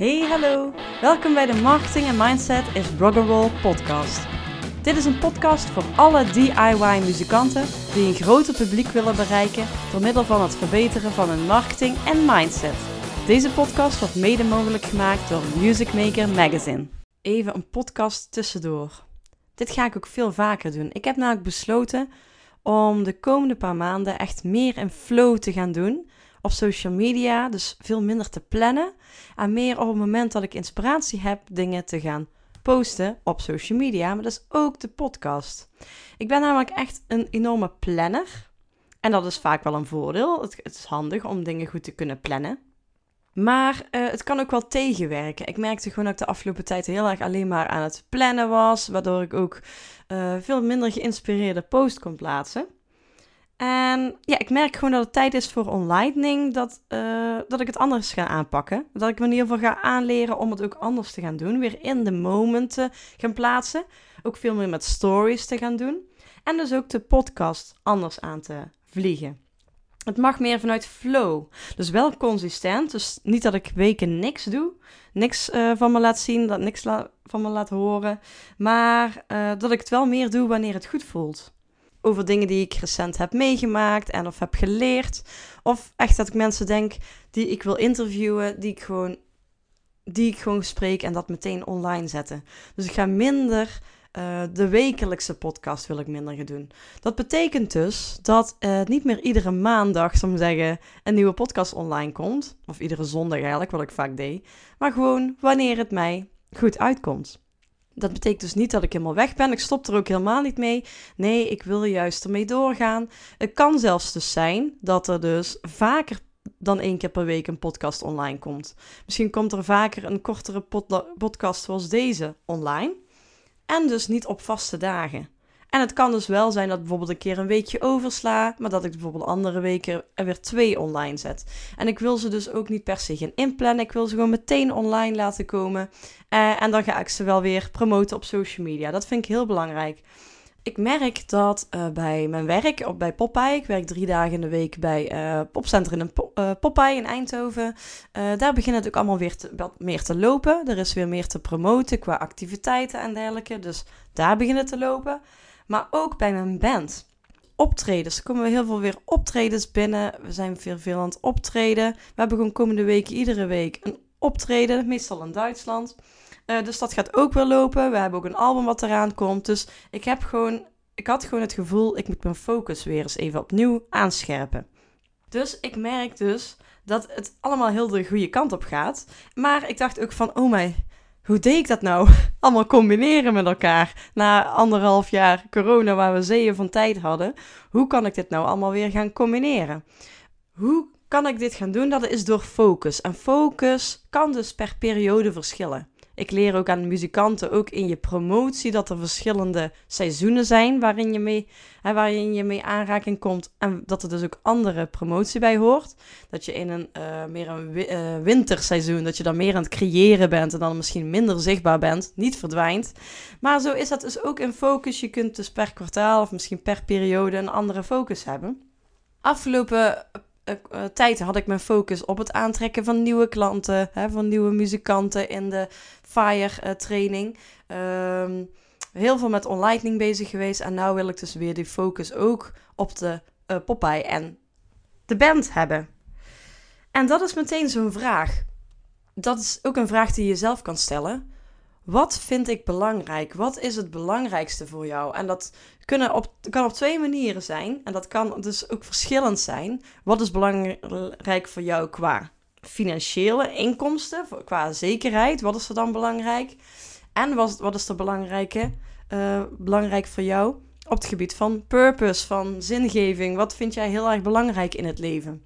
Hey, hallo. Welkom bij de Marketing en Mindset is Rock'n'Roll podcast. Dit is een podcast voor alle DIY-muzikanten die een groter publiek willen bereiken door middel van het verbeteren van hun marketing en mindset. Deze podcast wordt mede mogelijk gemaakt door Music Maker Magazine. Even een podcast tussendoor. Dit ga ik ook veel vaker doen. Ik heb namelijk besloten om de komende paar maanden echt meer in flow te gaan doen op social media, dus veel minder te plannen en meer op het moment dat ik inspiratie heb dingen te gaan posten op social media, maar dat is ook de podcast. Ik ben namelijk echt een enorme planner en dat is vaak wel een voordeel. Het, is handig om dingen goed te kunnen plannen. Maar uh, het kan ook wel tegenwerken. Ik merkte gewoon dat ik de afgelopen tijd heel erg alleen maar aan het plannen was, waardoor ik ook uh, veel minder geïnspireerde post kon plaatsen. En ja, ik merk gewoon dat het tijd is voor online dat, uh, dat ik het anders ga aanpakken. Dat ik me in ieder geval ga aanleren om het ook anders te gaan doen. Weer in de moment te gaan plaatsen. Ook veel meer met stories te gaan doen. En dus ook de podcast anders aan te vliegen. Het mag meer vanuit flow. Dus wel consistent. Dus niet dat ik weken niks doe. Niks uh, van me laat zien. Dat niks van me laat horen. Maar uh, dat ik het wel meer doe wanneer het goed voelt over dingen die ik recent heb meegemaakt en of heb geleerd. Of echt dat ik mensen denk die ik wil interviewen, die ik gewoon, die ik gewoon spreek en dat meteen online zetten. Dus ik ga minder uh, de wekelijkse podcast wil ik minder gaan doen. Dat betekent dus dat uh, niet meer iedere maandag, zou ik zeggen, een nieuwe podcast online komt. Of iedere zondag eigenlijk, wat ik vaak deed. Maar gewoon wanneer het mij goed uitkomt. Dat betekent dus niet dat ik helemaal weg ben. Ik stop er ook helemaal niet mee. Nee, ik wil juist ermee doorgaan. Het kan zelfs dus zijn dat er dus vaker dan één keer per week een podcast online komt. Misschien komt er vaker een kortere podcast zoals deze online. En dus niet op vaste dagen. En het kan dus wel zijn dat bijvoorbeeld een keer een weekje oversla, maar dat ik bijvoorbeeld andere weken er weer twee online zet. En ik wil ze dus ook niet per se gaan inplannen. Ik wil ze gewoon meteen online laten komen. Uh, en dan ga ik ze wel weer promoten op social media. Dat vind ik heel belangrijk. Ik merk dat uh, bij mijn werk, op, bij Popeye, ik werk drie dagen in de week bij uh, Popcenter in uh, Popeye in Eindhoven. daar begint het ook allemaal weer wat meer te lopen. Er is weer meer te promoten qua activiteiten en dergelijke. Dus daar begint het te lopen maar ook bij mijn band. Optredens. Er komen heel veel weer optredens binnen. We zijn veel, veel aan het optreden. We hebben gewoon komende weken iedere week een optreden, meestal in Duitsland. Uh, dus dat gaat ook weer lopen. We hebben ook een album wat eraan komt. Dus ik heb gewoon, ik had gewoon het gevoel, ik moet mijn focus weer eens even opnieuw aanscherpen. Dus ik merk dus dat het allemaal heel de goede kant op gaat. Maar ik dacht ook van, oh my, hoe deed ik dat nou? Allemaal combineren met elkaar. Na anderhalf jaar corona waar we zeeën van tijd hadden. Hoe kan ik dit nou allemaal weer gaan combineren? Hoe kan ik dit gaan doen? Dat is door focus. En focus kan dus per periode verschillen. Ik leer ook aan muzikanten, ook in je promotie, dat er verschillende seizoenen zijn waarin je mee, hè, waarin je mee aanraking komt. En dat er dus ook andere promotie bij hoort. Dat je in een uh, meer een uh, winterseizoen, dat je dan meer aan het creëren bent en dan misschien minder zichtbaar bent, niet verdwijnt. Maar zo is dat dus ook in focus. Je kunt dus per kwartaal of misschien per periode een andere focus hebben. Afgelopen uh, tijd had ik mijn focus op het aantrekken van nieuwe klanten, hè, van nieuwe muzikanten in de Fire uh, training. Um, heel veel met online bezig geweest en nu wil ik dus weer die focus ook op de uh, Popeye en de band hebben. En dat is meteen zo'n vraag. Dat is ook een vraag die je zelf kan stellen. Wat vind ik belangrijk? Wat is het belangrijkste voor jou? En dat kunnen op, kan op twee manieren zijn. En dat kan dus ook verschillend zijn. Wat is belangrijk voor jou qua financiële inkomsten, qua zekerheid? Wat is er dan belangrijk? En wat, wat is er belangrijke, uh, belangrijk voor jou op het gebied van purpose, van zingeving? Wat vind jij heel erg belangrijk in het leven?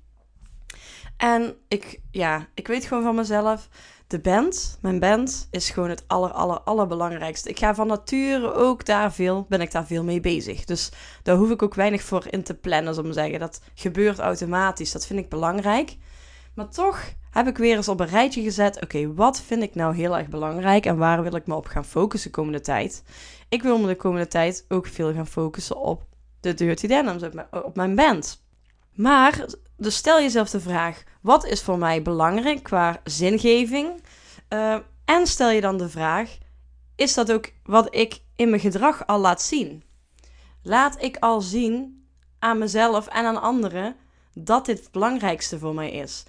En ik, ja, ik weet gewoon van mezelf de band, mijn band, is gewoon het aller, aller, allerbelangrijkste. Ik ga van nature ook daar veel, ben ik daar veel mee bezig. Dus daar hoef ik ook weinig voor in te plannen, om te zeggen. Dat gebeurt automatisch, dat vind ik belangrijk. Maar toch heb ik weer eens op een rijtje gezet. Oké, wat vind ik nou heel erg belangrijk en waar wil ik me op gaan focussen de komende tijd? Ik wil me de komende tijd ook veel gaan focussen op de Dirty Denims, op mijn band. Maar dus stel jezelf de vraag: wat is voor mij belangrijk qua zingeving? Uh, en stel je dan de vraag: is dat ook wat ik in mijn gedrag al laat zien? Laat ik al zien aan mezelf en aan anderen dat dit het belangrijkste voor mij is?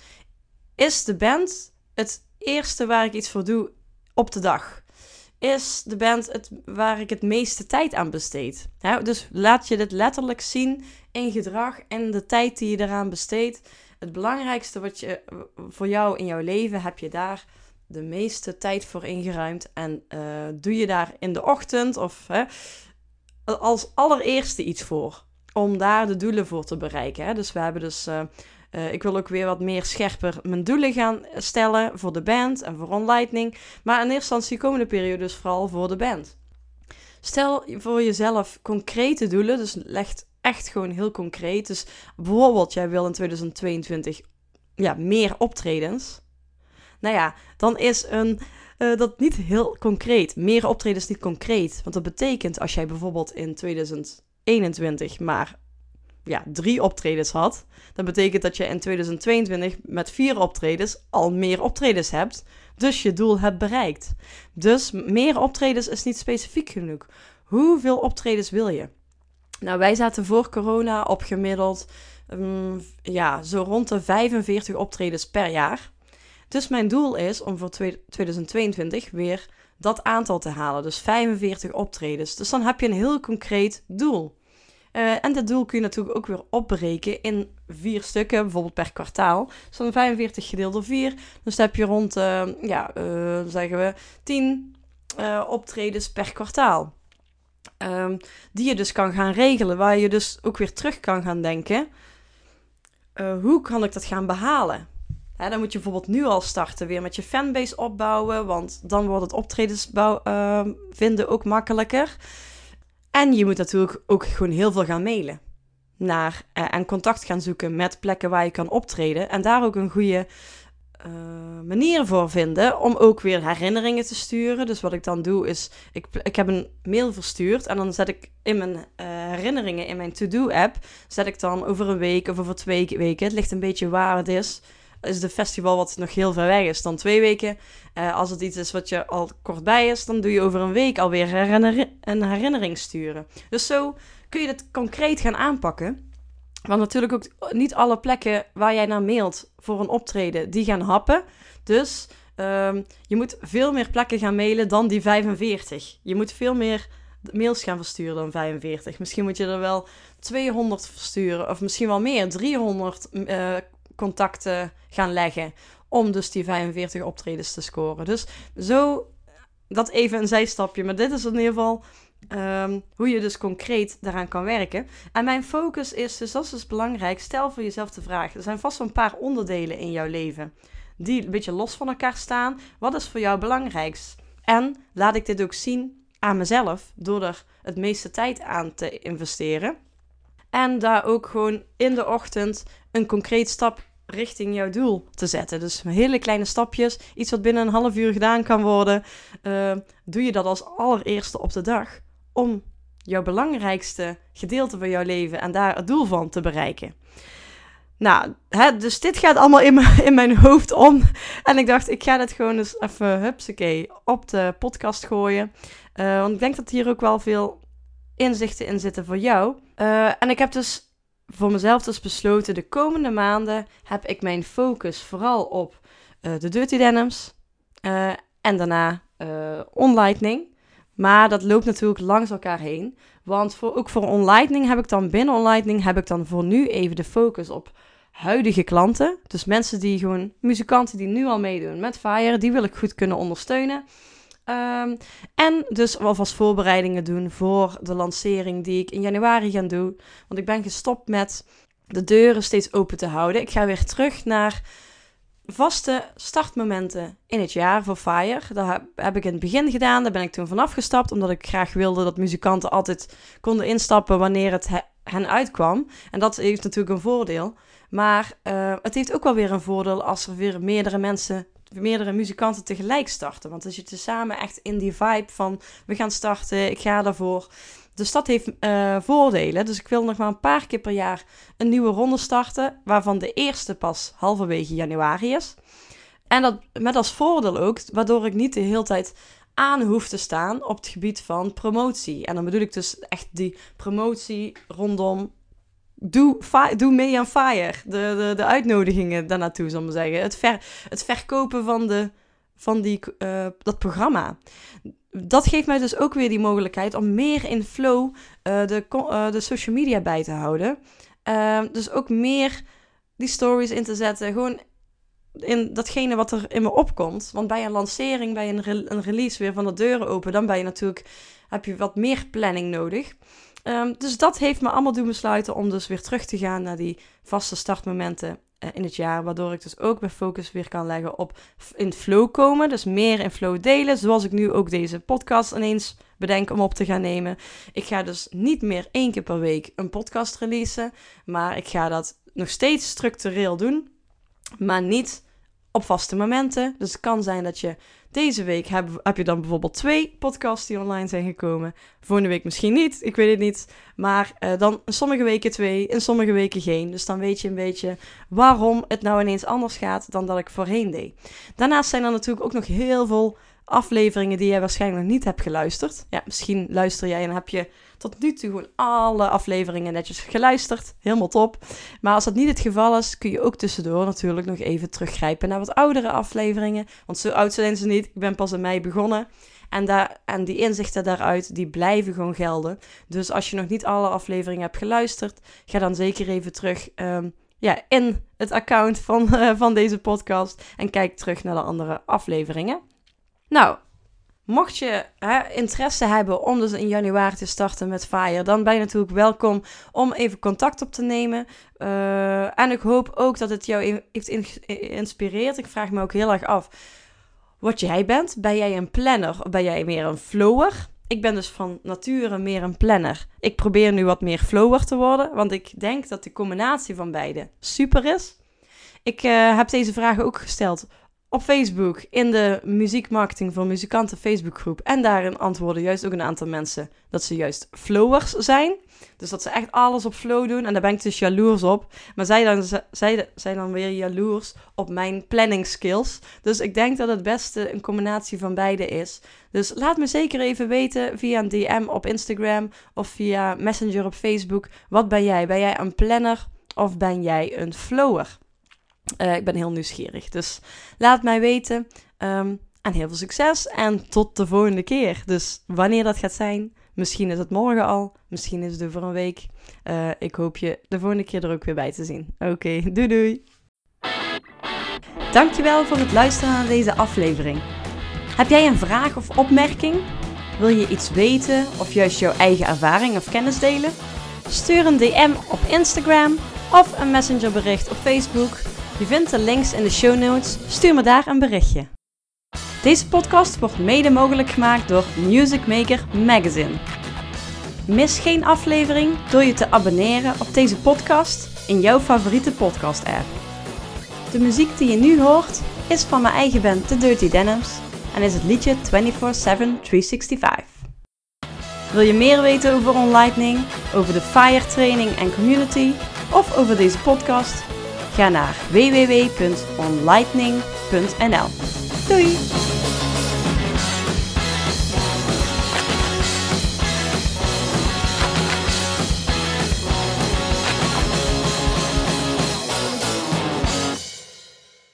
Is de band het eerste waar ik iets voor doe op de dag? Is de band het waar ik het meeste tijd aan besteed? dus laat je dit letterlijk zien in gedrag en de tijd die je eraan besteedt. Het belangrijkste wat je voor jou in jouw leven heb je daar de meeste tijd voor ingeruimd. En uh, doe je daar in de ochtend of als allereerste iets voor. Om daar de doelen voor te bereiken. Dus we hebben dus. Uh, uh, ik wil ook weer wat meer scherper mijn doelen gaan stellen voor de band en voor OnLightning. Maar in eerste instantie komende periode dus vooral voor de band. Stel voor jezelf concrete doelen. Dus leg echt gewoon heel concreet. Dus bijvoorbeeld, jij wil in 2022 ja, meer optredens. Nou ja, dan is een, uh, dat niet heel concreet. Meer optredens niet concreet. Want dat betekent als jij bijvoorbeeld in 2021 maar ja, drie optredens had, dan betekent dat je in 2022 met vier optredens al meer optredens hebt. Dus je doel hebt bereikt. Dus meer optredens is niet specifiek genoeg. Hoeveel optredens wil je? Nou, wij zaten voor corona op gemiddeld um, ja, zo rond de 45 optredens per jaar. Dus mijn doel is om voor 2022 weer dat aantal te halen. Dus 45 optredens. Dus dan heb je een heel concreet doel. Uh, en dat doel kun je natuurlijk ook weer opbreken in vier stukken, bijvoorbeeld per kwartaal. Dus dan 45 gedeeld door 4. Dus dan heb je rond, uh, ja, uh, zeggen we, 10 optredens per kwartaal. Um, die je dus kan gaan regelen, waar je dus ook weer terug kan gaan denken. hoe kan ik dat gaan behalen? dan moet je bijvoorbeeld nu al starten, weer met je fanbase opbouwen, want dan wordt het optredens vinden ook makkelijker. En je moet natuurlijk ook gewoon heel veel gaan mailen naar uh, en contact gaan zoeken met plekken waar je kan optreden en daar ook een goede uh, manier voor vinden om ook weer herinneringen te sturen. Dus wat ik dan doe is, ik, ik heb een mail verstuurd en dan zet ik in mijn uh, herinneringen in mijn to-do app, zet ik dan over een week of over twee weken, het ligt een beetje waar het is, is de festival wat nog heel ver weg is dan twee weken. Uh, als het iets is wat je al kort bij is, dan doe je over een week alweer herinner een herinnering sturen. Dus zo kun je het concreet gaan aanpakken. Want natuurlijk ook niet alle plekken waar jij naar mailt voor een optreden, die gaan happen. Dus um, je moet veel meer plekken gaan mailen dan die 45. Je moet veel meer mails gaan versturen dan 45. Misschien moet je er wel 200 versturen, of misschien wel meer, 300 uh, contacten gaan leggen. Om dus die 45 optredens te scoren. Dus zo, dat even een zijstapje. Maar dit is in ieder geval um, hoe je dus concreet daaraan kan werken. En mijn focus is, dus dat is dus belangrijk. Stel voor jezelf de vraag. Er zijn vast wel een paar onderdelen in jouw leven. Die een beetje los van elkaar staan. Wat is voor jou belangrijkst? En laat ik dit ook zien aan mezelf. Door er het meeste tijd aan te investeren. En daar ook gewoon in de ochtend een concreet stap richting jouw doel te zetten. Dus hele kleine stapjes, iets wat binnen een half uur gedaan kan worden. Uh, doe je dat als allereerste op de dag om jouw belangrijkste gedeelte van jouw leven en daar het doel van te bereiken. Nou, hè, dus dit gaat allemaal in, in mijn hoofd om. En ik dacht, ik ga dit gewoon eens even, hupsakee, op de podcast gooien. Uh, want ik denk dat hier ook wel veel inzichten in zitten voor jou. Uh, en ik heb dus voor mezelf dus besloten, de komende maanden heb ik mijn focus vooral op uh, de Dirty Denims uh, en daarna OnLightning. Maar dat loopt natuurlijk langs elkaar heen. Want voor, ook voor OnLightning heb ik dan binnen OnLightning heb ik dan voor nu even de focus op huidige klanten. Dus mensen die gewoon, muzikanten die nu al meedoen met Fire, die wil ik goed kunnen ondersteunen. Um, en dus alvast voorbereidingen doen voor de lancering die ik in januari ga doen. Want ik ben gestopt met de deuren steeds open te houden. Ik ga weer terug naar vaste startmomenten in het jaar voor Fire. Dat heb ik in het begin gedaan. Daar ben ik toen vanaf gestapt. Omdat ik graag wilde dat muzikanten altijd konden instappen wanneer het hen uitkwam. En dat heeft natuurlijk een voordeel. Maar uh, het heeft ook wel weer een voordeel als er weer meerdere mensen meerdere muzikanten tegelijk starten. Want dan zit je samen echt in die vibe van we gaan starten, ik ga daarvoor. Dus dat heeft uh, voordelen. Dus ik wil nog maar een paar keer per jaar een nieuwe ronde starten, waarvan de eerste pas halverwege januari is. En dat met als voordeel ook, waardoor ik niet de hele tijd aan hoef te staan op het gebied van promotie. En dan bedoel ik dus echt die promotie rondom doe, doe mee aan Fire. De, de, de uitnodigingen daarnaartoe, zal ik maar zeggen. Het, ver, het verkopen van, de, van die, uh, dat programma. Dat geeft mij dus ook weer die mogelijkheid om meer in flow uh, de, uh, de social media bij te houden. dus ook meer die stories in te zetten. Gewoon in datgene wat er in me opkomt. Want bij een lancering, bij een, een release weer van de deuren open, dan ben je natuurlijk, heb je wat meer planning nodig. Um, dus dat heeft me allemaal doen besluiten om dus weer terug te gaan naar die vaste startmomenten uh, in het jaar. Waardoor ik dus ook mijn focus weer kan leggen op in flow komen. Dus meer in flow delen. Zoals ik nu ook deze podcast ineens bedenk om op te gaan nemen. Ik ga dus niet meer één keer per week een podcast releasen. Maar ik ga dat nog steeds structureel doen. Maar niet op vaste momenten. Dus het kan zijn dat je deze week heb, heb je dan bijvoorbeeld twee podcasts die online zijn gekomen. Volgende week misschien niet, ik weet het niet. Maar uh, dan sommige weken twee, in sommige weken geen. Dus dan weet je een beetje waarom het nou ineens anders gaat dan dat ik voorheen deed. Daarnaast zijn er natuurlijk ook nog heel veel afleveringen die jij waarschijnlijk niet hebt geluisterd. Ja, misschien luister jij en heb je tot nu toe gewoon alle afleveringen netjes geluisterd. Helemaal top. Maar als dat niet het geval is, kun je ook tussendoor natuurlijk nog even teruggrijpen naar wat oudere afleveringen. Want zo oud zijn ze niet. Ik ben pas in mei begonnen. En, daar, en die inzichten daaruit, die blijven gewoon gelden. Dus als je nog niet alle afleveringen hebt geluisterd, ga dan zeker even terug um, ja, in het account van, uh, van deze podcast. En kijk terug naar de andere afleveringen. Nou, mocht je hè, interesse hebben om dus in januari te starten met Fire, dan ben je natuurlijk welkom om even contact op te nemen. Uh, en ik hoop ook dat het jou heeft geïnspireerd. Ik vraag me ook heel erg af wat jij bent. Ben jij een planner of ben jij meer een flower? Ik ben dus van nature meer een planner. Ik probeer nu wat meer flower te worden, want ik denk dat de combinatie van beide super is. Ik uh, heb deze vragen ook gesteld op Facebook in de muziekmarketing voor muzikanten Facebookgroep. En daarin antwoorden juist ook een aantal mensen dat ze juist flowers zijn. Dus dat ze echt alles op flow doen. En daar ben ik dus jaloers op. Maar zij, dan, zij zijn dan weer jaloers op mijn planning skills. Dus ik denk dat het beste een combinatie van beide is. Dus laat me zeker even weten via een DM op Instagram of via Messenger op Facebook. Wat ben jij? Ben jij een planner of ben jij een flower? Uh, ik ben heel nieuwsgierig. Dus laat mij weten. Um, en heel veel succes. En tot de volgende keer. Dus wanneer dat gaat zijn. Misschien is het morgen al. Misschien is het over een week. Uh, ik hoop je de volgende keer er ook weer bij te zien. Oké, doei doei. Dankjewel voor het luisteren naar deze aflevering. Heb jij een vraag of opmerking? Wil je iets weten of juist jouw eigen ervaring of kennis delen? Stuur een DM op Instagram of een messengerbericht op Facebook je vindt de links in de show notes. Stuur me daar een berichtje. Deze podcast wordt mede mogelijk gemaakt door Music Maker Magazine. Mis geen aflevering door je te abonneren op deze podcast in jouw favoriete podcast-app. De muziek die je nu hoort is van mijn eigen band The Dirty Denims en is het liedje 24-7-365. Wil je meer weten over OnLightning, over de FIRE training en community of over deze podcast? Ga naar www.onlightning.nl. Doei!